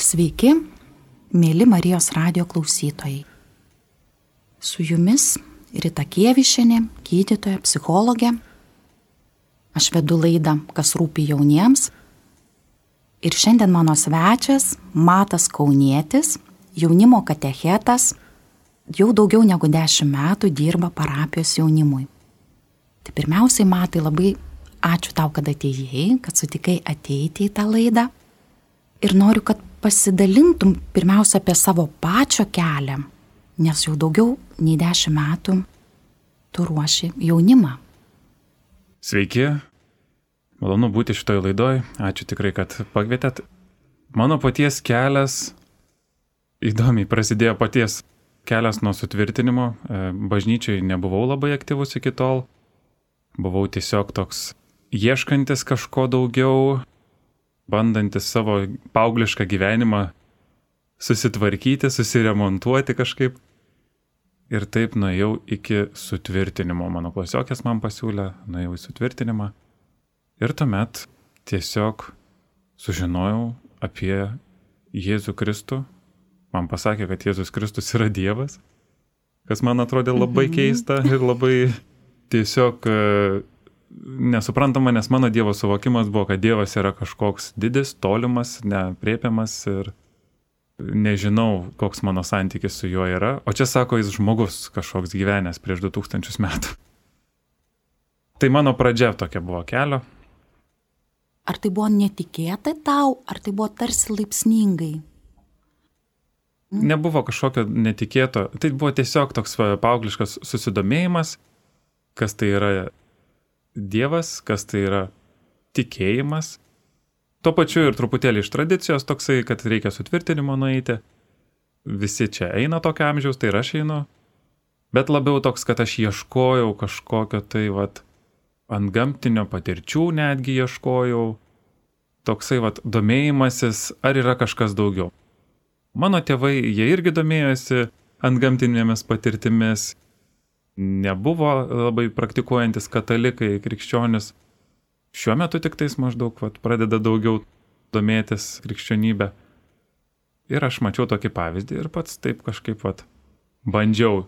Sveiki, mėly Marijos radio klausytojai. Su jumis Rita Kievišinė, gydytoja, psichologė. Aš vedu laidą, kas rūpi jauniems. Ir šiandien mano svečias Matas Kaunietis, jaunimo katechetas, jau daugiau negu dešimt metų dirba parapijos jaunimui. Tai pirmiausiai, Matai, labai ačiū tau, kad atėjai, kad sutikai ateiti į tą laidą. Ir noriu, kad pasidalintum pirmiausia apie savo pačio kelią, nes jau daugiau nei dešimt metų tu ruoši jaunimą. Sveiki, malonu būti šitoje laidoje, ačiū tikrai, kad pakvietėt. Mano paties kelias įdomiai prasidėjo paties kelias nuo sutvirtinimo, e, bažnyčiai nebuvau labai aktyvus iki tol, buvau tiesiog toks ieškantis kažko daugiau, bandantis savo paauglišką gyvenimą susitvarkyti, susiremontuoti kažkaip. Ir taip nuėjau iki sutvirtinimo. Mano klasiokės man pasiūlė, nuėjau į sutvirtinimą. Ir tuomet tiesiog sužinojau apie Jėzų Kristų. Man pasakė, kad Jėzus Kristus yra Dievas, kas man atrodė labai mhm. keista ir labai tiesiog nesuprantama, nes mano Dievo suvokimas buvo, kad Dievas yra kažkoks didis, tolimas, nepriepiamas ir nežinau, koks mano santykis su juo yra. O čia sako, jis žmogus kažkoks gyvenęs prieš 2000 metų. Tai mano pradžia tokia buvo kelio. Ar tai buvo netikėtai tau, ar tai buvo tarsi laipsningai? Nebuvo kažkokio netikėto, tai buvo tiesiog toks paaugliškas susidomėjimas, kas tai yra Dievas, kas tai yra tikėjimas. Tuo pačiu ir truputėlį iš tradicijos toksai, kad reikia sutvirtinimo nueiti. Visi čia eina tokio amžiaus, tai ir aš einu. Bet labiau toks, kad aš ieškojau kažkokio tai vat ant gamtinio patirčių netgi ieškojau. Toksai vat domėjimasis, ar yra kažkas daugiau. Mano tėvai, jie irgi domėjosi ant gamtinėmis patirtimis, nebuvo labai praktikuojantis katalikai, krikščionis. Šiuo metu tik tais maždaug vat, pradeda daugiau domėtis krikščionybė. Ir aš mačiau tokį pavyzdį ir pats taip kažkaip vat, bandžiau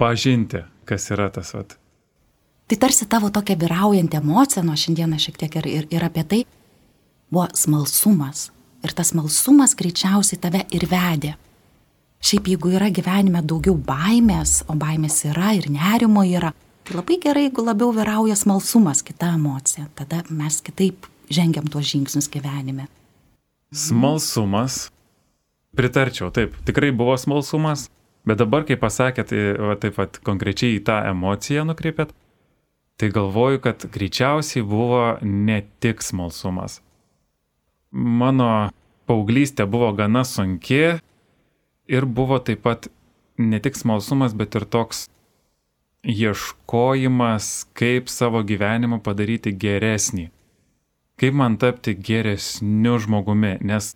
pažinti, kas yra tas vat. Tai tarsi tavo tokia vyraujanti emocija, nuo šiandieną šiek tiek ir, ir, ir apie tai, buvo smalsumas. Ir tas smalsumas greičiausiai tave ir vedė Šiaip jeigu yra gyvenime daugiau baimės, o baimės yra ir nerimo yra, tai labai gerai, jeigu labiau vyrauja smalsumas, kita emocija. Tada mes kitaip žengiam tuos žingsnius gyvenime. Smalsumas. Pritarčiau, taip, tikrai buvo smalsumas, bet dabar, kai pasakėt, tai, va, taip pat konkrečiai į tą emociją nukreipėt, tai galvoju, kad greičiausiai buvo ne tik smalsumas. Mano paauglystė buvo gana sunki, Ir buvo taip pat ne tik smalsumas, bet ir toks ieškojimas, kaip savo gyvenimą padaryti geresnį. Kaip man tapti geresniu žmogumi, nes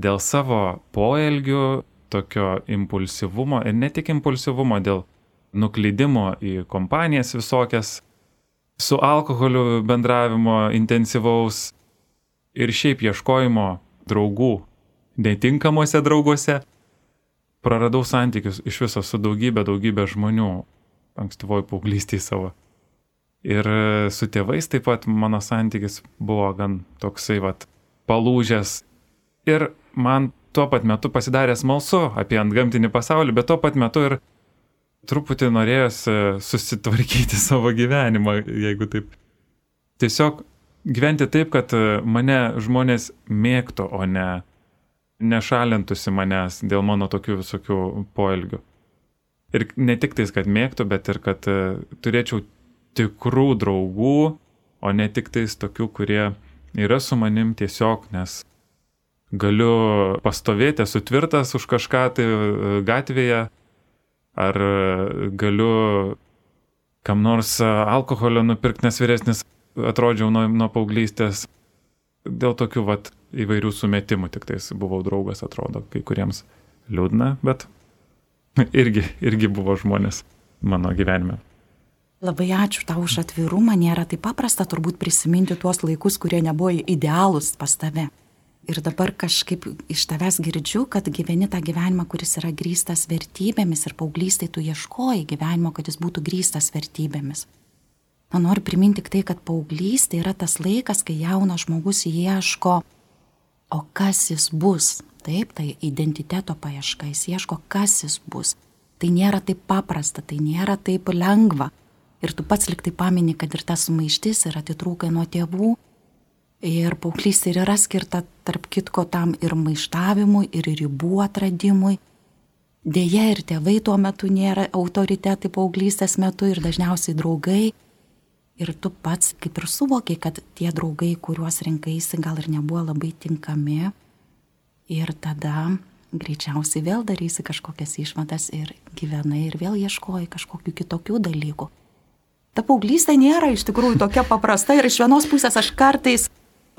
dėl savo poelgių, tokio impulsyvumo ir ne tik impulsyvumo, dėl nuklydimo į kompanijas visokias, su alkoholiu bendravimo intensyvaus ir šiaip ieškojimo draugų netinkamuose drauguose, praradau santykius iš viso su daugybė, daugybė žmonių ankstyvoj paauglystėje savo. Ir e, su tėvais taip pat mano santykis buvo gan toksai vat palūžęs. Ir man tuo pat metu pasidarė smalsu apie antgamtinį pasaulį, bet tuo pat metu ir truputį norėjosi susitvarkyti savo gyvenimą, jeigu taip. Tiesiog gyventi taip, kad mane žmonės mėgtų, o ne nešalintųsi manęs dėl mano tokių visokių poelgių. Ir ne tik tais, kad mėgtų, bet ir kad e, turėčiau tikrų draugų, o ne tik tais tokių, kurie yra su manim tiesiog, nes galiu pastovėti, esu tvirtas už kažką tai e, gatvėje, ar e, galiu kam nors alkoholio nupirkti, nes vyresnis atrodžiau nuo, nuo paauglystės. Dėl tokių vat įvairių sumetimų, tik tais buvau draugas, atrodo, kai kuriems liūdna, bet irgi, irgi buvo žmonės mano gyvenime. Labai ačiū tau už atvirumą, nėra taip paprasta turbūt prisiminti tuos laikus, kurie nebuvo idealūs pas tave. Ir dabar kažkaip iš tavęs girdžiu, kad gyveni tą gyvenimą, kuris yra grįstas vertybėmis ir paauglystai tu ieškoji gyvenimo, kad jis būtų grįstas vertybėmis. Man noriu priminti tik tai, kad paauglystė yra tas laikas, kai jaunas žmogus ieško, o kas jis bus. Taip, tai identiteto paieška, jis ieško, kas jis bus. Tai nėra taip paprasta, tai nėra taip lengva. Ir tu pats liktai pamini, kad ir ta sumaištis yra atitrūkai nuo tėvų, Ir paauglystė ir yra skirta, tarp kitko, tam ir maištavimui, ir ribų atradimui. Deja, ir tėvai tuo metu nėra autoritetai paauglystės metu ir dažniausiai draugai. Ir tu pats kaip ir suvokiai, kad tie draugai, kuriuos rinkaisi, gal ir nebuvo labai tinkami. Ir tada greičiausiai vėl darysi kažkokias išvadas ir gyvenai ir vėl ieškoji kažkokių kitokių dalykų. Ta paauglystė nėra iš tikrųjų tokia paprasta ir iš vienos pusės aš kartais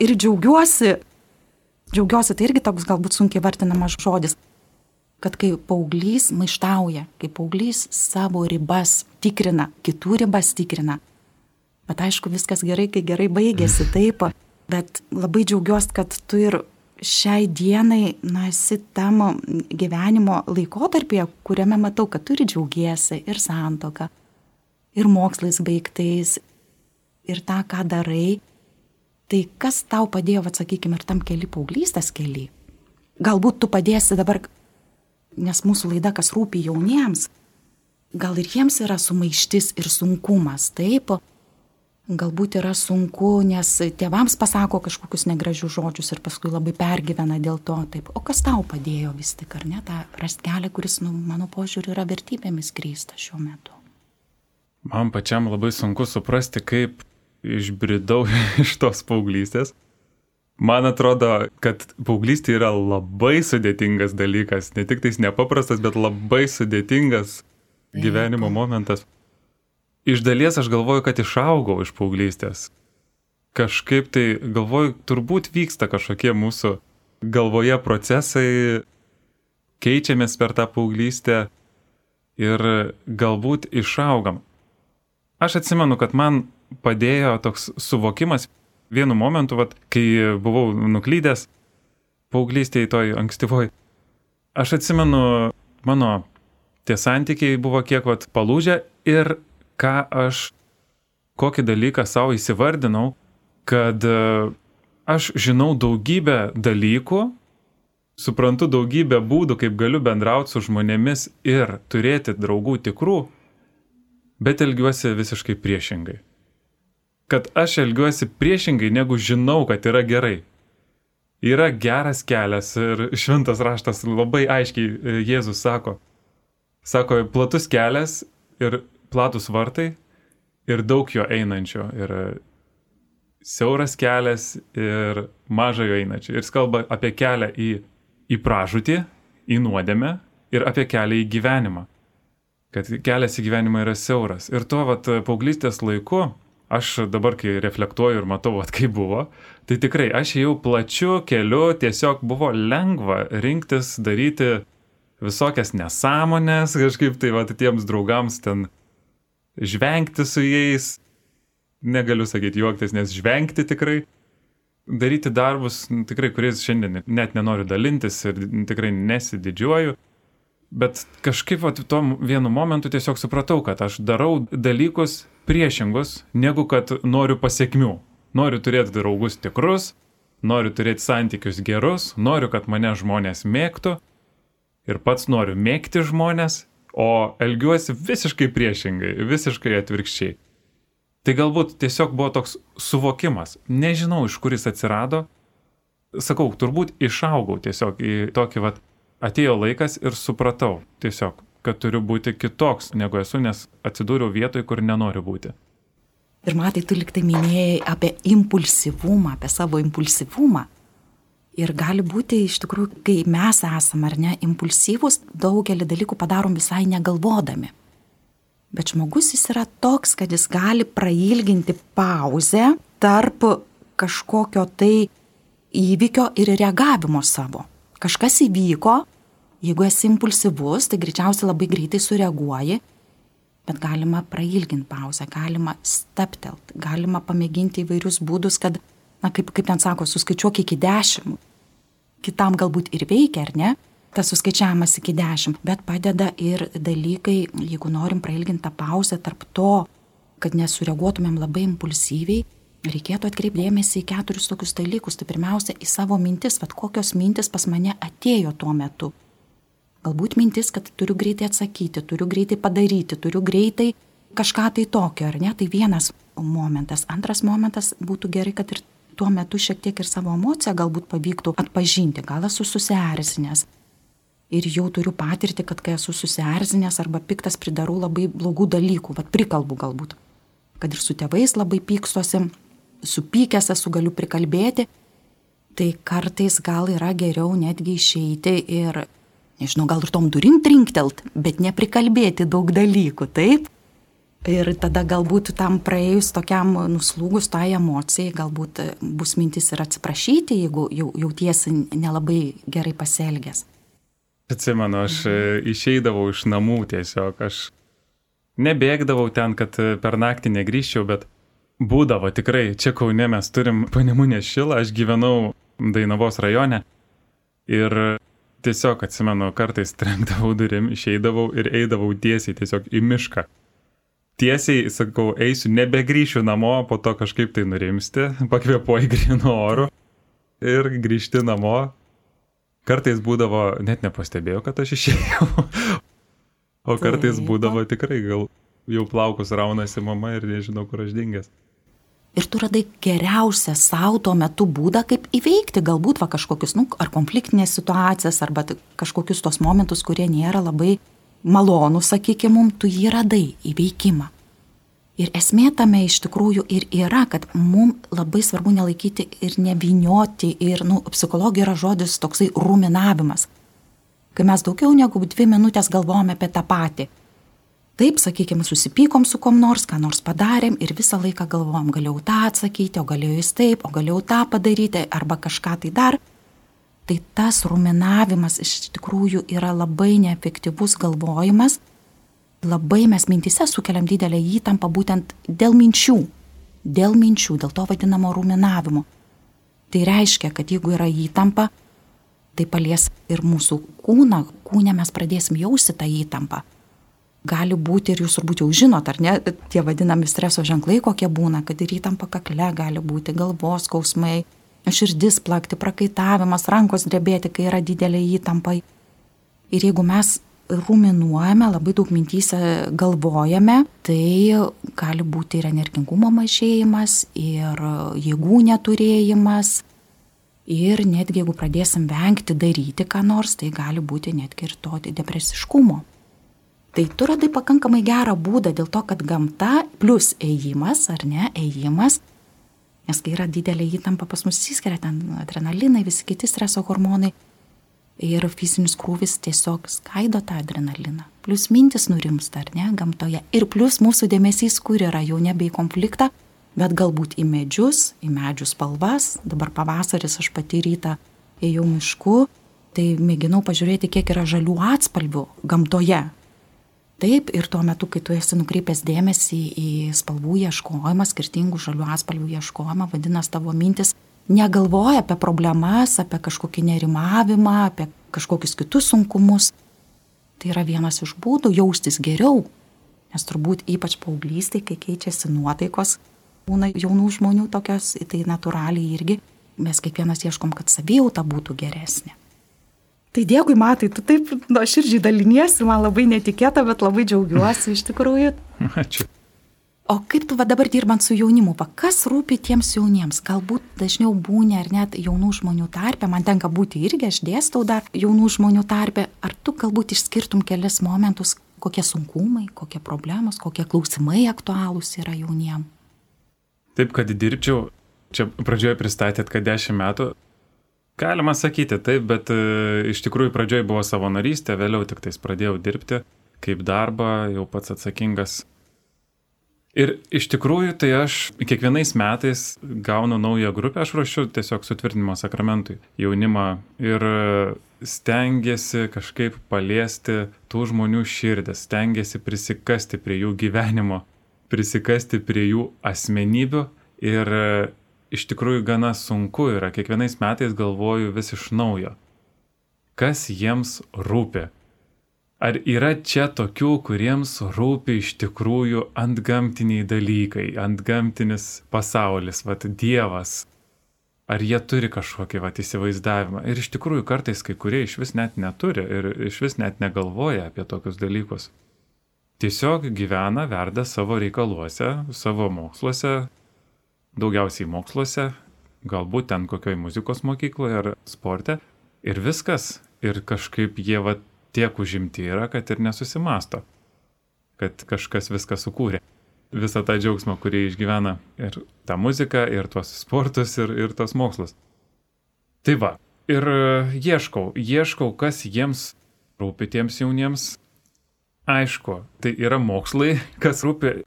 ir džiaugiuosi, džiaugiuosi tai irgi toks galbūt sunkiai vertinamas žodis, kad kai paauglys maištauja, kai paauglys savo ribas tikrina, kitų ribas tikrina. Bet aišku, viskas gerai, kai gerai baigėsi, taip, bet labai džiaugiuosi, kad tu ir šiai dienai, na, esi tam gyvenimo laikotarpėje, kuriame matau, kad turi džiaugiesi ir santoka, ir mokslais baigtais, ir tą, ką darai, Tai kas tau padėjo, atsakykime, ir tam keli paauglystės keli? Galbūt tu padėsi dabar, nes mūsų laida, kas rūpi jauniems, gal ir jiems yra sumaištis ir sunkumas, taip? Galbūt yra sunku, nes tėvams pasako kažkokius negražius žodžius ir paskui labai pergyvena dėl to, taip. O kas tau padėjo vis tik, ar ne, tą rast kelią, kuris, nu, mano požiūriu, yra vertybėmis grįsta šiuo metu? Man pačiam labai sunku suprasti, kaip išbridau iš tos paauglystės. Man atrodo, kad paauglystė yra labai sudėtingas dalykas, ne tik tais nepaprastas, bet labai sudėtingas gyvenimo momentas. Iš dalies aš galvoju, kad išaugau iš paauglystės. Kažkaip tai galvoju, turbūt vyksta kažkokie mūsų galvoje procesai, keičiamės per tą paauglystę ir galbūt išaugam. Aš atsimenu, kad man padėjo toks suvokimas vienu momentu, vat, kai buvau nuklydęs paauglystėje toj ankstyvoj. Aš atsimenu, mano tie santykiai buvo kiek vat palūžę ir ką aš, kokį dalyką savo įsivardinau, kad e, aš žinau daugybę dalykų, suprantu daugybę būdų, kaip galiu bendrauti su žmonėmis ir turėti draugų tikrų, bet elgiuosi visiškai priešingai kad aš elgiuosi priešingai, negu žinau, kad yra gerai. Yra geras kelias ir šventas raštas labai aiškiai e, Jėzus sako. Sako, platus kelias ir platus vartai ir daug jo einančio. Ir siauras kelias ir maža jo einančio. Ir jis kalba apie kelią į, į pražūtį, į nuodėmę ir apie kelią į gyvenimą. Kad kelias į gyvenimą yra siauras. Ir tuo vat paauglystės laiku aš dabar, kai reflektuoju ir matau, at kaip buvo, tai tikrai aš jau plačiu keliu, tiesiog buvo lengva rinktis, daryti visokias nesąmonės, kažkaip tai va tiems draugams ten žvengti su jais, negaliu sakyti juoktis, nes žvengti tikrai, daryti darbus, tikrai, kuriais šiandien net nenoriu dalintis ir tikrai nesididžiuoju. Bet kažkaip va, tuo vienu momentu tiesiog supratau, kad aš darau dalykus priešingus, negu kad noriu pasiekmių. Noriu turėti draugus tikrus, noriu turėti santykius gerus, noriu, kad mane žmonės mėgtų ir pats noriu mėgti žmonės, o elgiuosi visiškai priešingai, visiškai atvirkščiai. Tai galbūt tiesiog buvo toks suvokimas. Nežinau, iš kur jis atsirado. Sakau, turbūt išaugau tiesiog į tokį, vat, atėjo laikas ir supratau tiesiog, kad turiu būti kitoks negu esu, nes atsidūriau vietoj, kur nenoriu būti. Ir matai, tu liktai minėjai apie impulsyvumą, apie savo impulsyvumą. Ir gali būti iš tikrųjų, kai mes esame ar ne impulsyvus, daugelį dalykų padarom visai negalvodami. Bet žmogus jis yra toks, kad jis gali prailginti pauzę tarp kažkokio tai įvykio ir reagavimo savo. Kažkas įvyko, Jeigu esi impulsyvus, tai greičiausiai labai greitai sureaguoji, bet galima prailginti pauzę, galima steptelt, galima pamėginti įvairius būdus, kad, na, kaip, kaip ten sako, suskaičiuok iki dešimt. kitam galbūt ir veikia, ar ne? Tas suskaičiavimas iki dešimt, bet padeda ir dalykai, jeigu norim prailginti tą pauzę tarp to, kad nesureaguotumėm labai impulsyviai, reikėtų atkreipdėmėsi į keturis tokius dalykus. Tai pirmiausia, į savo mintis, vad kokios mintis pas mane atėjo tuo metu. Galbūt mintis, kad turiu greitai atsakyti, turiu greitai padaryti, turiu greitai kažką tai tokio, ar ne? Tai vienas momentas. Antras momentas būtų gerai, kad ir tuo metu šiek tiek ir savo emociją galbūt pavyktų atpažinti. Gal esu susierzinęs. Ir jau turiu patirti, kad kai esu susierzinęs arba piktas pridarau labai blogų dalykų, vad prikalbu galbūt. Kad ir su tėvais labai pykstosi, supykęs esu, galiu prikalbėti. Tai kartais gal yra geriau netgi išeiti ir nežinau, gal ir tom durim trinktelt, bet neprikalbėti daug dalykų, taip? Ir tada galbūt tam praėjus tokiam nuslūgus tai emocijai, galbūt bus mintis ir atsiprašyti, jeigu jau, jautiesi nelabai gerai pasielgęs. Atsimenu, aš e, išeidavau iš namų tiesiog, aš nebėgdavau ten, kad e, per naktį negryžčiau, bet būdavo tikrai, čia Kaune mes turim panemunę šilą, aš gyvenau Dainavos rajone ir tiesiog atsimenu, kartais trenkdavau durim, išeidavau ir eidavau tiesiai tiesiog į mišką. Tiesiai, sakau, eisiu, nebegrįšiu namo, po to kažkaip tai nurimsti, pakvėpuoji grino oru ir grįžti namo. Kartais būdavo, net nepastebėjau, kad aš išėjau. O kartais būdavo tikrai, gal jau plaukus raunasi mama ir nežinau, kur aš dingęs ir tu radai geriausią savo tuo metu būdą, kaip įveikti galbūt va kažkokius, nu, ar konfliktinės situacijas, arba kažkokius tos momentus, kurie nėra labai malonus, sakykime, mums tu jį radai įveikimą. Ir esmė tame iš tikrųjų ir yra, kad mums labai svarbu nelaikyti ir nevinioti, ir, nu, psichologija yra žodis toksai ruminavimas. Kai mes daugiau negu dvi minutės galvojame apie tą patį, Taip, sakykime, susipykom su kom nors, ką nors padarėm ir visą laiką galvom, galėjau tą atsakyti, o galėjau jis taip, o galėjau tą padaryti arba kažką tai dar. Tai tas ruminavimas iš tikrųjų yra labai neefektyvus galvojimas. Labai mes mintise sukeliam didelę įtampą būtent dėl minčių. Dėl minčių, dėl to vadinamo ruminavimo. Tai reiškia, kad jeigu yra įtampa, tai palies ir mūsų kūną, kūne mes pradėsim jausti tą įtampą gali būti, ir jūs turbūt jau žinot, ar ne, tie vadinami streso ženklai, kokie būna, kad ir įtampa kakle gali būti, galvos skausmai, širdis plakti, prakaitavimas, rankos drebėti, kai yra didelė įtampa. Ir jeigu mes ruminuojame, labai daug mintyse galvojame, tai gali būti ir energingumo mažėjimas, ir jėgų neturėjimas. Ir netgi jeigu pradėsim vengti daryti ką nors, tai gali būti netgi ir to depresiškumo. Tai tu radai pakankamai gerą būdą dėl to, kad gamta plus ėjimas, ar ne, ėjimas, nes kai yra didelė įtampa pas mus įskiria ten adrenalinai, visi kiti streso hormonai ir fizinis krūvis tiesiog skaido tą adrenaliną. Plus mintis nurimsta, ar ne, gamtoje. Ir plus mūsų dėmesys, kur yra jau nebe į konfliktą, bet galbūt į medžius, į medžių spalvas. Dabar pavasaris aš pati rytą ėjau mišku, tai mėginau pažiūrėti, kiek yra žalių atspalvių gamtoje, Taip, ir tuo metu, kai tu esi nukreipęs dėmesį į spalvų ieškojimą, skirtingų žalių atspalvių ieškojimą, vadinasi tavo mintis negalvoja apie problemas, apie kažkokį nerimavimą, apie kažkokius kitus sunkumus. Tai yra vienas iš būdų jaustis geriau, nes turbūt ypač paauglystai, kai keičiasi nuotaikos, būna jaunų žmonių tokios, tai natūraliai irgi mes kiekvienas ieškom, kad savijauta būtų geresnė. Tai dėkui, matai, tu taip nuoširdžiai daliniesi, man labai netikėta, bet labai džiaugiuosi iš tikrųjų. Ačiū. O kaip tu va dabar dirbant su jaunimu, va, kas rūpi tiems jauniems? Galbūt dažniau būni ar net jaunų žmonių tarpe, man tenka būti irgi, aš dėstau dar jaunų žmonių tarpe. Ar tu galbūt išskirtum kelias momentus, kokie sunkumai, kokie problemos, kokie klausimai aktualūs yra jauniem? Taip, kad dirbčiau, čia pradžioje pristatėt, kad dešimt metų, Galima sakyti taip, bet e, iš tikrųjų pradžioj buvo savanorystė, vėliau tik tais pradėjau dirbti kaip darbą, jau pats atsakingas. Ir iš tikrųjų tai aš kiekvienais metais gaunu naują grupę, aš ruošiu tiesiog sutvirtinimo sakramentui jaunimą ir stengiasi kažkaip paliesti tų žmonių širdis, stengiasi prisikasti prie jų gyvenimo, prisikasti prie jų asmenybių ir iš tikrųjų gana sunku yra, kiekvienais metais galvoju vis iš naujo, kas jiems rūpi. Ar yra čia tokių, kuriems rūpi iš tikrųjų antgamtiniai dalykai, antgamtinis pasaulis, vad Dievas, ar jie turi kažkokį vat, įsivaizdavimą. Ir iš tikrųjų kartais kai kurie iš vis net neturi ir iš vis net negalvoja apie tokius dalykus. Tiesiog gyvena, verda savo reikaluose, savo moksluose, daugiausiai moksluose, galbūt ten kokioj muzikos mokykloje ar sporte. Ir viskas. Ir kažkaip jie va tiek užimti yra, kad ir nesusimasto, kad kažkas viską sukūrė visą tą džiaugsmą, kurį išgyvena ir tą muziką, ir tuos sportus, ir, ir tos mokslus. Tai va, ir e, ieškau, ieškau, kas jiems rūpi tiems jauniems. Aišku, tai yra mokslai, kas rūpi,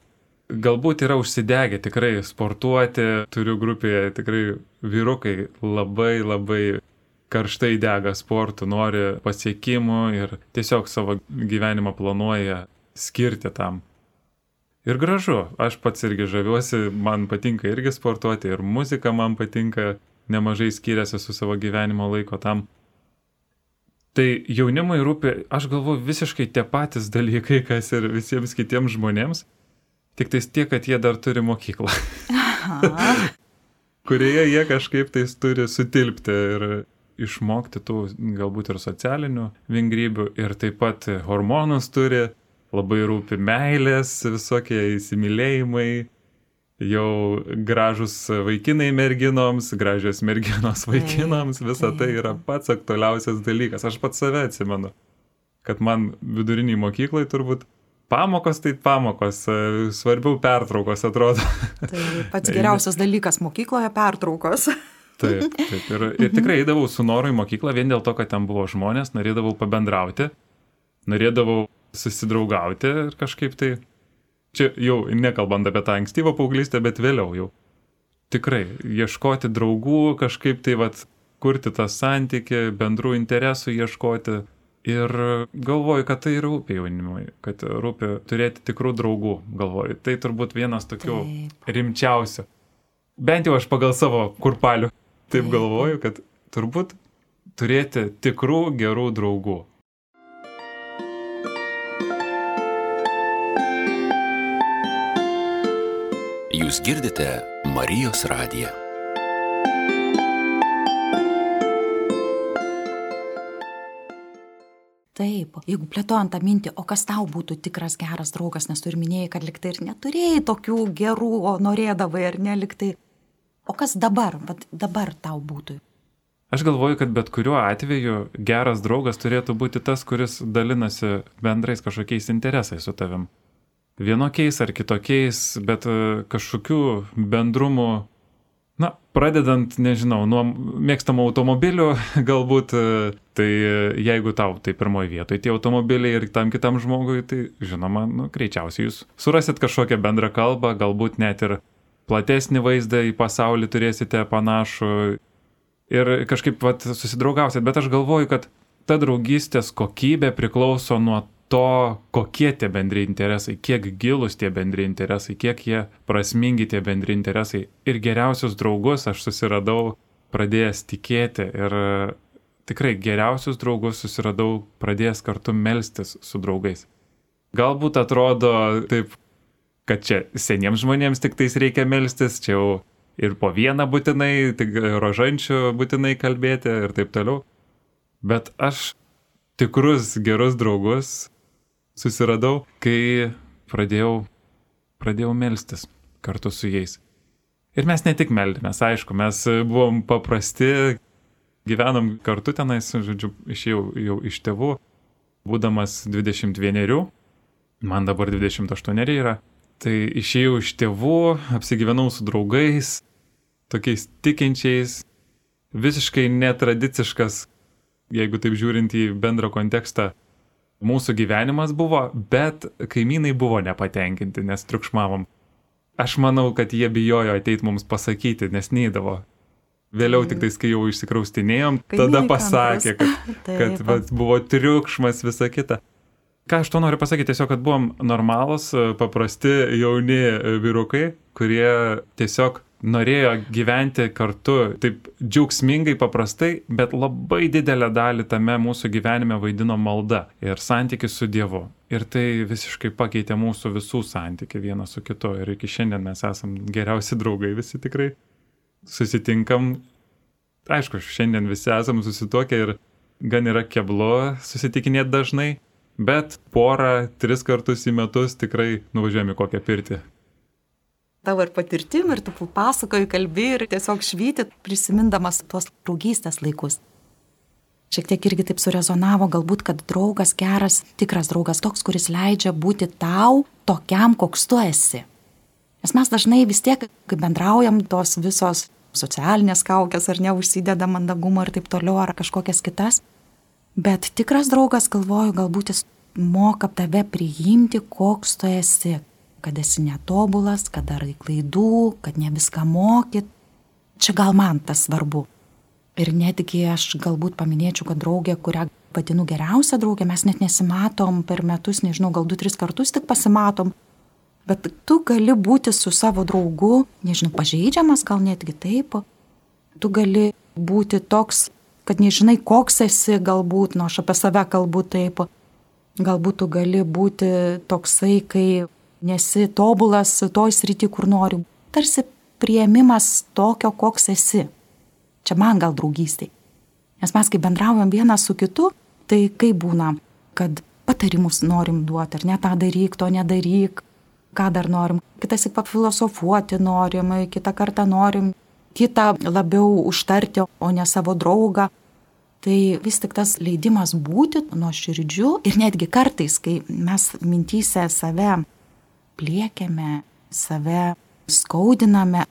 galbūt yra užsidegę tikrai sportuoti, turiu grupėje tikrai vyrukai labai labai karštai dega sportų, nori pasiekimų ir tiesiog savo gyvenimą planuoja skirti tam. Ir gražu, aš pats irgi žaviuosi, man patinka irgi sportuoti ir muzika man patinka, nemažai skiriasi su savo gyvenimo laiko tam. Tai jaunimui rūpi, aš galvoju, visiškai tie patys dalykai, kas ir visiems kitiems žmonėms, tik tais tiek, kad jie dar turi mokyklą. kurioje jie kažkaip tais turi sutilpti ir išmokti tų galbūt ir socialinių vingrybių ir taip pat hormonus turi labai rūpi meilės, visokie įsimylėjimai, jau gražus vaikinai merginoms, gražios merginos vaikinams, visa tai yra pats aktualiausias dalykas. Aš pats save atsimenu, kad man viduriniai mokyklai turbūt pamokos tai pamokos, svarbiau pertraukos atrodo. Tai pats geriausias dalykas mokykloje pertraukos. Taip, taip. Ir, ir tikrai eidavau su noru į mokyklą vien dėl to, kad ten buvo žmonės, norėdavau pabendrauti, norėdavau susidraugauti ir kažkaip tai, čia jau nekalbant apie tą ankstyvą paauglystę, bet vėliau jau. Tikrai, ieškoti draugų, kažkaip tai vat, kurti tą santyki, bendrų interesų ieškoti. Ir galvoju, kad tai rūpi jaunimui, kad rūpi turėti tikrų draugų, galvoju. Tai turbūt vienas tokių Taip. rimčiausių. Bent jau aš pagal savo kurpalių taip, taip galvoju, kad turbūt turėti tikrų gerų draugų. Jūs girdite Marijos radiją. Taip, jeigu plėtojant tą mintį, o kas tau būtų tikras geras draugas, nes tu ir minėjai, kad liktai ir neturėjai tokių gerų, o norėdavai ar neliktai. O kas dabar, Vat dabar tau būtų? Aš galvoju, kad bet kuriuo atveju geras draugas turėtų būti tas, kuris dalinasi bendrais kažkokiais interesais su tavim vienokiais ar kitokiais, bet e, kažkokių bendrumų, na, pradedant, nežinau, nuo mėgstamų automobilių, galbūt, e, tai e, jeigu tau tai pirmoji vietoje tie automobiliai ir tam kitam žmogui, tai žinoma, nu, greičiausiai jūs surasit kažkokią bendrą kalbą, galbūt net ir platesnį vaizdą į pasaulį turėsite panašų ir kažkaip vat, susidraugausit, bet aš galvoju, kad ta draugystės kokybė priklauso nuo to, kokie tie bendri interesai, kiek gilus tie bendri interesai, kiek jie prasmingi tie bendri interesai. Ir geriausius draugus aš susiradau pradėjęs tikėti ir tikrai geriausius draugus susiradau pradėjęs kartu melstis su draugais. Galbūt atrodo taip, kad čia seniems žmonėms tik tais reikia melstis, čia jau ir po vieną būtinai, tik rožančių būtinai kalbėti ir taip toliau. Bet aš tikrus gerus draugus susiradau, kai pradėjau, pradėjau melstis kartu su jais. Ir mes ne tik meldėmės, aišku, mes buvom paprasti, gyvenom kartu tenais, žodžiu, išėjau jau iš tėvų, būdamas 21, man dabar 28 yra, tai išėjau iš tėvų, apsigyvenau su draugais, tokiais tikinčiais, visiškai netradiciškas, jeigu taip žiūrint į bendrą kontekstą, mūsų gyvenimas buvo, bet kaimynai buvo nepatenkinti, nes triukšmavom. Aš manau, kad jie bijojo ateiti mums pasakyti, nes neįdavo. Vėliau tik tais, kai jau išsikraustinėjom, tada pasakė, kad, kad vat, buvo triukšmas, visa kita. Ką aš to noriu pasakyti, tiesiog, kad buvom normalus, paprasti jauni vyrukai, kurie tiesiog norėjo gyventi kartu taip džiaugsmingai, paprastai, bet labai didelę dalį tame mūsų gyvenime vaidino malda ir santykis su Dievu. Ir tai visiškai pakeitė mūsų visų santykių vienas su kitu. Ir iki šiandien mes esam geriausi draugai visi tikrai. Susitinkam. Aišku, šiandien visi esam susituokę ir gan yra keblu susitikinėti dažnai, bet porą, tris kartus į metus tikrai nuvažiuojame kokią pirtį tavo ir patirtim, ir tu pasakoji, kalbi ir tiesiog švyti, prisimindamas tuos draugystės laikus. Šiek tiek irgi taip surezonavo, galbūt, kad draugas geras, tikras draugas toks, kuris leidžia būti tau tokiam, koks tu esi. Nes mes dažnai vis tiek, kai bendraujam, tos visos socialinės kaukės ar neužsideda mandagumo ir taip toliau, ar kažkokias kitas. Bet tikras draugas, galvoju, galbūt jis moka tave priimti, koks tu esi, kad esi netobulas, kad darai klaidų, kad ne viską mokyt. Čia gal man tas svarbu. Ir netgi aš galbūt paminėčiau, kad draugė, kurią vadinu geriausia draugė, mes net nesimatom per metus, nežinau, gal du, tris kartus tik pasimatom. Bet tu gali būti su savo draugu, nežinau, pažeidžiamas, gal netgi taip. Tu gali būti toks, kad nežinai, koks esi, galbūt, nu aš apie save kalbu taip. Galbūt tu gali būti toksai, kai nesi tobulas toj srity, kur nori. Tarsi prieimimas tokio, koks esi. Čia man gal draugystė. Nes mes kai bendraujam vienas su kitu, tai kaip būna, kad patarimus norim duoti, ar ne tą daryk, to nedaryk, ką dar norim. Kitas įk pafilosofuoti norim, kitą kartą norim kitą labiau užtarti, o ne savo draugą. Tai vis tik tas leidimas būti nuo širdžių ir netgi kartais, kai mes mintyse save pliekiame, save skaudiname,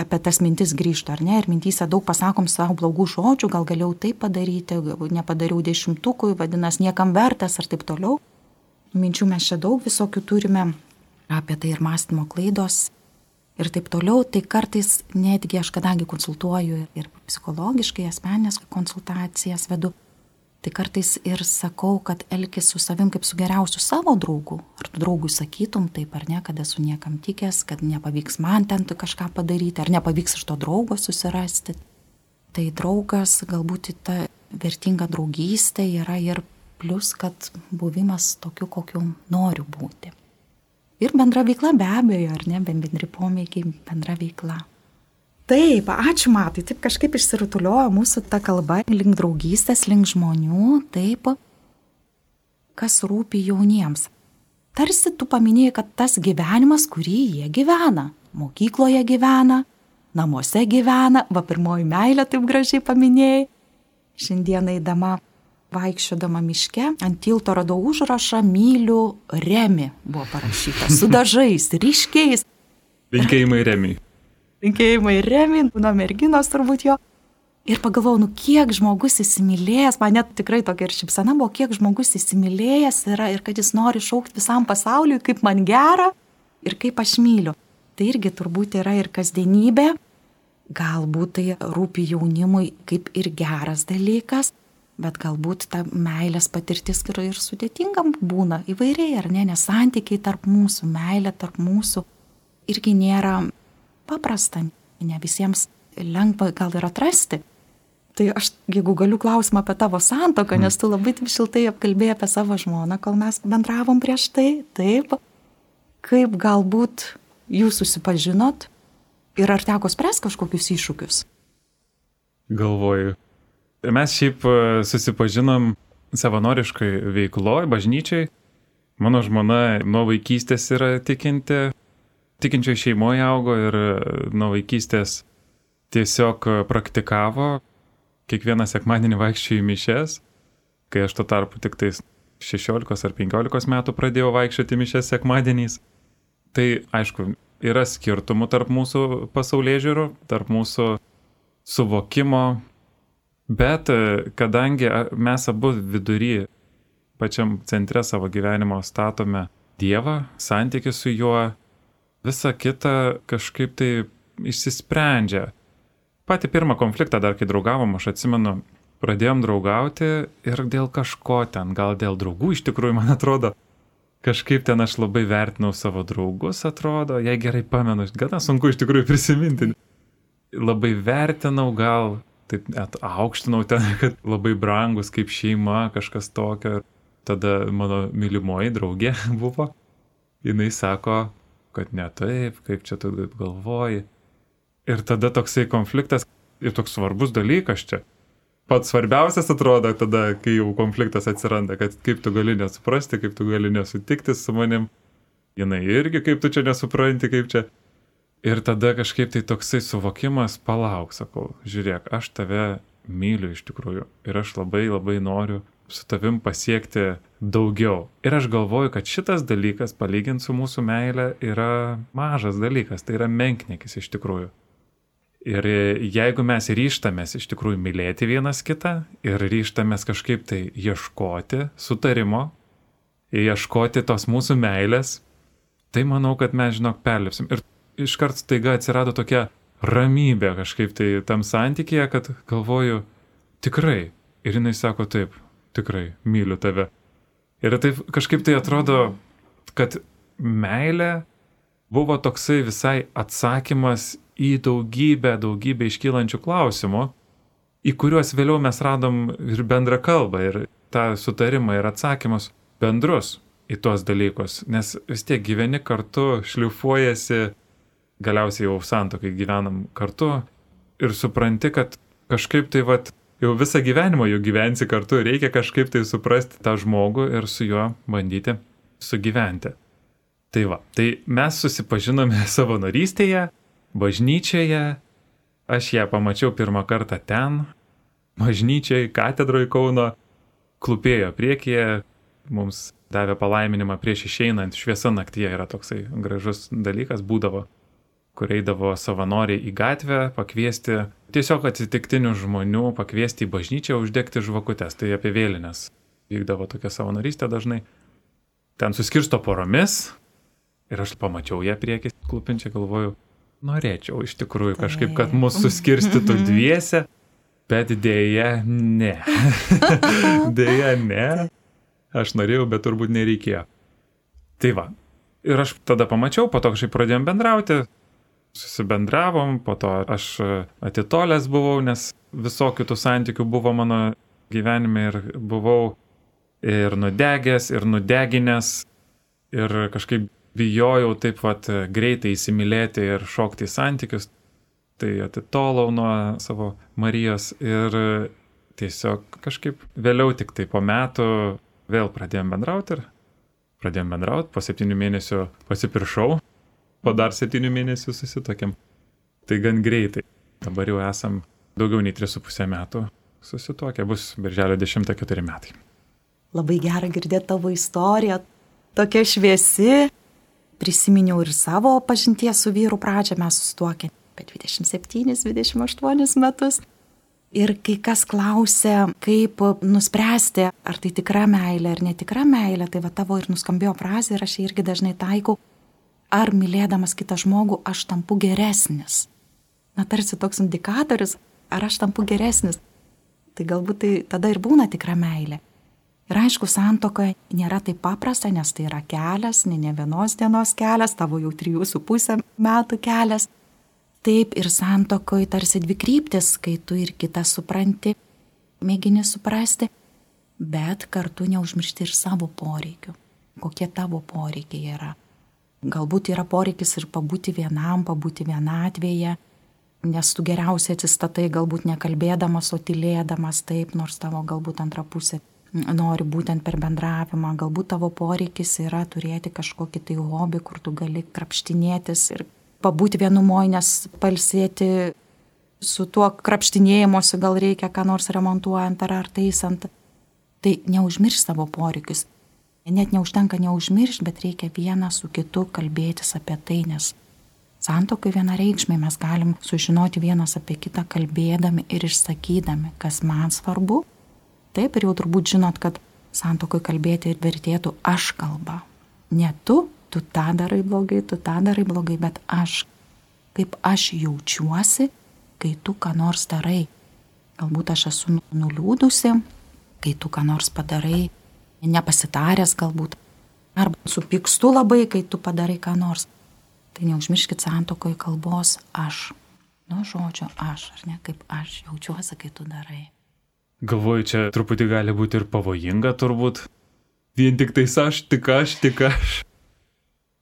apie tas mintis grįžtų, ar ne, ir mintyse daug pasakom savo blogų žodžių, gal galėjau tai padaryti, nepadariau dešimtukui, vadinasi, niekam vertas ar taip toliau. Minčių mes čia daug visokių turime, apie tai ir mąstymo klaidos ir taip toliau, tai kartais netgi aš, kadangi konsultuoju ir psichologiškai, asmenės konsultacijas vedu, Tai kartais ir sakau, kad elgis su savim kaip su geriausiu savo draugu. Ar tu draugui sakytum taip ar ne, kad esu niekam tikęs, kad nepavyks man ten kažką padaryti, ar nepavyks iš to draugo susirasti. Tai draugas, galbūt ta vertinga draugystė yra ir plus, kad buvimas tokiu, kokiu noriu būti. Ir bendra veikla be abejo, ar ne, bendri pomėgiai, bendra veikla. Taip, ačiū matai, taip kažkaip išsirutuliojo mūsų ta kalba link draugystės, link žmonių, taip, kas rūpi jauniems. Tarsi tu paminėjai, kad tas gyvenimas, kurį jie gyvena, mokykloje gyvena, namuose gyvena, va pirmoji meilė taip gražiai paminėjai. Šiandieną įdama vaikščiodama miške, ant tilto radau užrašą myliu remi, buvo parašyta, su dažais, ryškiais. Linkėjimai remi linkėjimai Remi, nuo merginos turbūt jo. Ir pagalvojau, nu kiek žmogus įsimylėjęs, man net tikrai tokia ir šipsena buvo, kiek žmogus įsimylėjęs yra ir kad jis nori šaukti visam pasauliui, kaip man gera ir kaip aš myliu. Tai irgi turbūt yra ir kasdienybė, galbūt tai rūpi jaunimui kaip ir geras dalykas, bet galbūt ta meilės patirtis yra ir sudėtingam būna įvairiai, ar ne, nes santykiai tarp mūsų, meilė tarp mūsų irgi nėra paprasta, ne visiems lengva gal ir atrasti. Tai aš, jeigu galiu klausimą apie tavo santoką, nes tu labai šiltai apkalbėjai apie savo žmoną, kol mes bendravom prieš tai, taip, kaip galbūt jūs susipažinot ir ar teko spręs kažkokius iššūkius? Galvoju. Mes šiaip e, susipažinom savanoriškai veikloje, bažnyčiai. Mano žmona nuo vaikystės yra tikinti, tikinčioj šeimoje augo ir e, nuo vaikystės tiesiog praktikavo, kiekvieną sekmadienį vaikščiojo į mišes, kai aš tuo tarpu tik tais 16 ar 15 metų pradėjau vaikščioti mišes sekmadieniais. Tai aišku, yra skirtumų tarp mūsų pasaulyje žiūrų, tarp mūsų suvokimo, bet e, kadangi mes abu vidury, pačiam centre savo gyvenimo statome Dievą, santykių su juo, visa kita kažkaip tai išsisprendžia. Pati pirmą konfliktą dar kai draugavom, aš atsimenu, pradėjom draugauti ir dėl kažko ten, gal dėl draugų iš tikrųjų, man atrodo, kažkaip ten aš labai vertinau savo draugus, atrodo, jei gerai pamenu, gana sunku iš tikrųjų prisiminti. labai vertinau gal, taip net aukštinau ten, kad labai brangus kaip šeima, kažkas tokio. Tada mano mylimoji draugė buvo. Jis sako, kad ne taip, kaip čia tu galvoji. Ir tada toksai konfliktas ir toks svarbus dalykas čia. Pats svarbiausias atrodo tada, kai jau konfliktas atsiranda, kad kaip tu gali nesuprasti, kaip tu gali nesutikti su manim. Jinai irgi kaip tu čia nesupranti, kaip čia. Ir tada kažkaip tai toksai suvokimas, palauk, sakau, žiūrėk, aš tave myliu iš tikrųjų ir aš labai labai noriu su tavim pasiekti daugiau. Ir aš galvoju, kad šitas dalykas, palyginti su mūsų meile, yra mažas dalykas, tai yra menknekis iš tikrųjų. Ir jeigu mes ryštamės iš tikrųjų mylėti vienas kitą ir ryštamės kažkaip tai ieškoti sutarimo, ieškoti tos mūsų meilės, tai manau, kad mes, žinok, perlipsim. Ir iškart staiga atsirado tokia ramybė kažkaip tai tam santykėje, kad galvoju, tikrai. Ir jinai sako taip, tikrai, myliu tave. Ir taip kažkaip tai atrodo, kad meilė buvo toksai visai atsakymas į daugybę, daugybę iškylančių klausimų, į kuriuos vėliau mes radom ir bendrą kalbą, ir tą sutarimą, ir atsakymus bendrus į tuos dalykus, nes vis tiek gyveni kartu, šliufuojasi galiausiai jau santokai gyvenam kartu ir supranti, kad kažkaip tai vat, jau visą gyvenimą jau gyvensi kartu, reikia kažkaip tai suprasti tą žmogų ir su juo bandyti sugyventi. Tai va, tai mes susipažinome savanorystėje, bažnyčioje, aš ją pamačiau pirmą kartą ten, bažnyčiai, katedroje Kauno, klupėjo priekyje, mums davė palaiminimą prieš išeinant, šviesa naktyje yra toksai gražus dalykas, būdavo kur eidavo savanoriai į gatvę, pakviesti tiesiog atsitiktinių žmonių, pakviesti į bažnyčią uždegti žvakutes. Tai apie vėlinės vykdavo tokia savanorystė dažnai. Ten suskirsto poromis ir aš pamačiau ją priekį klupinčią, galvoju, norėčiau iš tikrųjų kažkaip, kad mus suskirstytų dviese, bet dėja ne. dėja ne. Aš norėjau, bet turbūt nereikėjo. Tai va. Ir aš tada pamačiau, po to kažkaip pradėjom bendrauti, susibendravom, po to aš atitolęs buvau, nes visokių tų santykių buvo mano gyvenime ir buvau ir nudegęs, ir nudeginęs, ir kažkaip bijojau taip pat greitai įsimylėti ir šokti į santykius. Tai atitolau nuo savo Marijos ir tiesiog kažkaip vėliau tik tai po metų vėl pradėjom bendrauti ir pradėjom bendrauti, po septynių mėnesių pasipiršau po dar septynių mėnesių susitokėm. Tai gan greitai. Dabar jau esam daugiau nei 3,5 metų susitokę, bus birželio 10-4 metai. Labai gera girdėti tavo istoriją, tokia šviesi. Prisiminiau ir savo pažinties su vyru pradžią, mes susituokė apie 27-28 metus. Ir kai kas klausia, kaip nuspręsti, ar tai tikra meilė ar netikra meilė, tai va tavo ir nuskambėjo frazė ir aš irgi dažnai taikau, ar mylėdamas kitą žmogų aš tampu geresnis. Na tarsi toks indikatorius, ar aš tampu geresnis. Tai galbūt tai tada ir būna tikra meilė. Ir aišku, santokoje nėra taip paprasta, nes tai yra kelias, ne ne vienos dienos kelias, tavo jau trijų su pusę metų kelias. Taip ir santokoje tarsi dvi kryptis, kai tu ir kitą supranti, mėgini suprasti, bet kartu neužmiršti ir savo poreikių, kokie tavo poreikiai yra. Galbūt yra poreikis ir pabūti vienam, pabūti vienatvėje, nes tu geriausiai atsistatai galbūt nekalbėdamas, o tylėdamas taip, nors tavo galbūt antra pusė nori būtent per bendravimą, galbūt tavo poreikis yra turėti kažkokį tai hobį, kur tu gali krapštinėtis ir pabūti vienumoje, nes palsėti su tuo krapštinėjimuose gal reikia ką nors remontuojant ar, ar taisant. Tai neužmirš savo poreikius, Net neužtenka neužmiršti, bet reikia vieną su kitu kalbėtis apie tai, nes santokai vienareikšmiai mes galim sužinoti vienas apie kitą kalbėdami ir išsakydami, kas man svarbu. Taip ir jau turbūt žinot, kad santokai kalbėti ir vertėtų aš kalba. Ne tu, tu tą darai blogai, tu tą darai blogai, bet aš. Kaip aš jaučiuosi, kai tu ką nors darai. Galbūt aš esu nuliūdusi, kai tu ką nors padarai nepasitaręs galbūt, arba supykstu labai, kai tu padarai ką nors. Tai neužmirškit santokoje kalbos aš. nuo žodžio aš, ar ne, kaip aš jaučiuosi, kai tu darai. Galvoju, čia truputį gali būti ir pavojinga turbūt. Vien tik tais aš, tik aš, tik aš.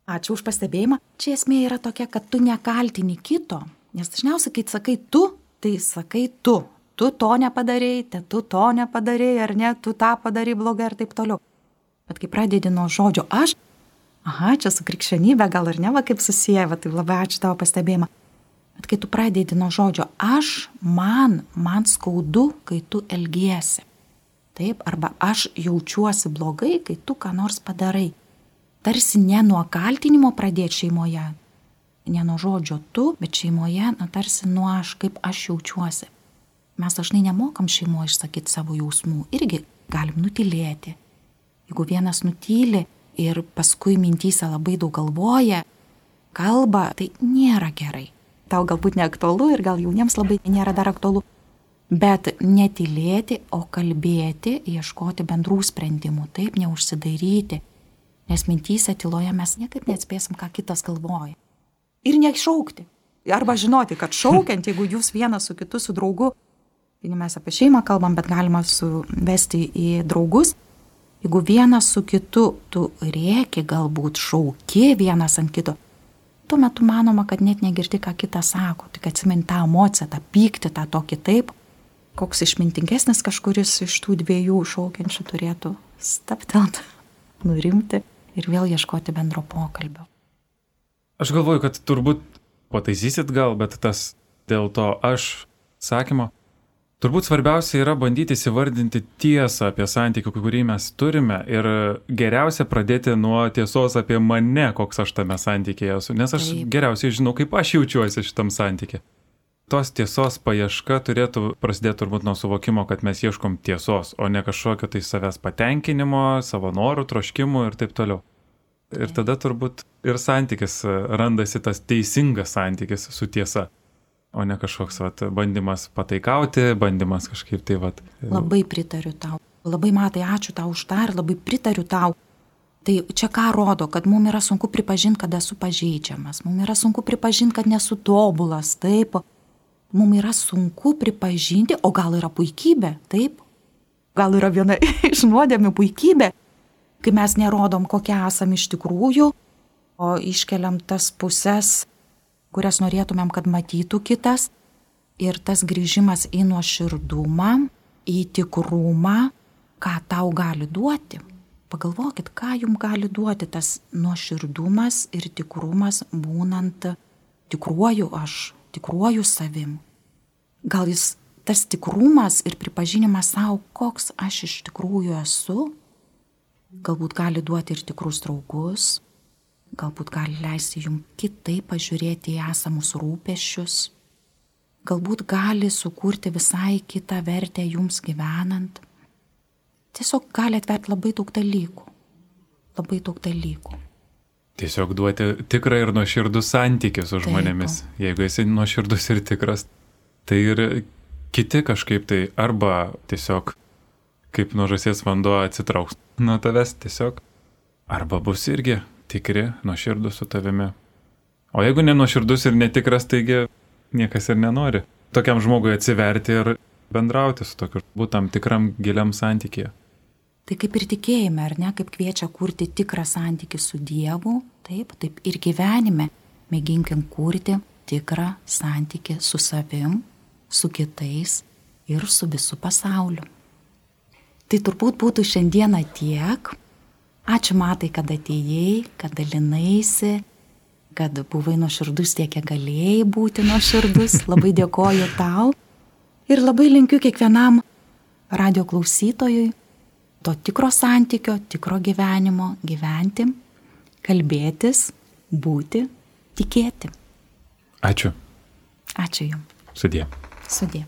Ačiū už pastebėjimą. Čia esmė yra tokia, kad tu nekaltini kito. Nes dažniausiai, kai sakai tu, tai sakai tu. Tu to nepadarėjai, te tu to nepadarėjai, ar ne, tu tą padarai blogai ir taip toliau. Bet kai pradedi nuo žodžio aš, aha, čia su krikščionybė gal ir ne, va kaip susiję, va tai labai ačiū tavo pastebėjimą. Bet kai tu pradedi nuo žodžio aš, man, man skaudu, kai tu elgiesi. Taip, arba aš jaučiuosi blogai, kai tu ką nors padarai. Tarsi ne nuo kaltinimo pradėti šeimoje, ne nuo žodžio tu, bet šeimoje, na tarsi nuo aš, kaip aš jaučiuosi. Mes dažnai nemokam šeimoje išsakyti savo jausmų, irgi galim nutilėti. Jeigu vienas nutyli ir paskui mintyse labai daug galvoja, kalba, tai nėra gerai tau galbūt neaktualu ir gal jauniems labai nėra dar aktualu. Bet netilėti, o kalbėti, ieškoti bendrų sprendimų, taip neužsidaryti, nes mintyse tyloje mes niekaip neatspėsim, ką kitas galvoja. Ir nešaukti. Arba žinoti, kad šaukiant, jeigu jūs vienas su kitu, su draugu, mes apie šeimą kalbam, bet galima suvesti į draugus, jeigu vienas su kitu tu rėki, galbūt šauki vienas ant kito, tuo metu manoma, kad net negirdi, ką kitas sako, tik atsimint tą emociją, tą pyktį, tą tokį taip, koks išmintingesnis kažkuris iš tų dviejų šaukiančių turėtų staptelt, nurimti ir vėl ieškoti bendro pokalbio. Aš galvoju, kad turbūt pataisysit gal, bet tas dėl to aš sakymo Turbūt svarbiausia yra bandyti įsivardinti tiesą apie santykių, kurį mes turime ir geriausia pradėti nuo tiesos apie mane, koks aš tame santykėje esu, nes aš Taip. geriausiai žinau, kaip aš jaučiuosi šitam santykė. Tos tiesos paieška turėtų prasidėti turbūt nuo suvokimo, kad mes ieškom tiesos, o ne kažkokio tai savęs patenkinimo, savo norų, troškimų ir taip toliau. Ir tada turbūt ir santykis randasi tas teisingas santykis su tiesa o ne kažkoks vat, bandymas pataikauti, bandymas kažkaip tai vat. Labai pritariu tau. Labai matai, ačiū tau už tą ir labai pritariu tau. Tai čia ką rodo, kad mums yra sunku pripažinti, kad esu pažeidžiamas, mums yra sunku pripažinti, kad nesu tobulas, taip. Mums yra sunku pripažinti, o gal yra puikybė, taip. Gal yra viena iš nuodėmių puikybė, kai mes nerodom, kokie esame iš tikrųjų, o iškeliam tas pusės kurias norėtumėm, kad matytų kitas. Ir tas grįžimas į nuoširdumą, į tikrumą, ką tau gali duoti. Pagalvokit, ką jums gali duoti tas nuoširdumas ir tikrumas būnant tikruoju aš, tikruoju savim. Gal jis tas tikrumas ir pripažinimas savo, koks aš iš tikrųjų esu, galbūt gali duoti ir tikrus draugus, galbūt gali leisti jums kitaip pažiūrėti į esamus rūpešius, galbūt gali sukurti visai kitą vertę jums gyvenant. Tiesiog gali atverti labai daug dalykų. Labai daug dalykų. Tiesiog duoti tikrą ir nuoširdų santykį su žmonėmis. Taip. Jeigu esi nuoširdus ir tikras, tai ir kiti kažkaip tai arba tiesiog kaip nuo žasies vanduo atsitrauks nuo tavęs tiesiog, arba bus irgi tikri, nuoširdus su tavimi. O jeigu nenuoširdus ir netikras, taigi niekas ir nenori tokiam žmogui atsiverti ir bendrauti su tokiu būtam tikram giliam santykėje. Tai kaip ir tikėjime, ar ne, kaip kviečia kurti tikrą santykį su Dievu, taip, taip ir gyvenime mėginkim kurti tikrą santykį su savim, su kitais ir su visu pasauliu. Tai turbūt būtų šiandieną tiek. Ačiū matai, kad atėjai, kad dalinaisi, kad buvai nuoširdus tiek, kiek galėjai būti nuoširdus. Labai dėkoju tau ir labai linkiu kiekvienam radio klausytojui to tikro santykio, tikro gyvenimo gyventi, kalbėtis, būti, tikėti. Ačiū. Ačiū Jums. Sudė. Sudė.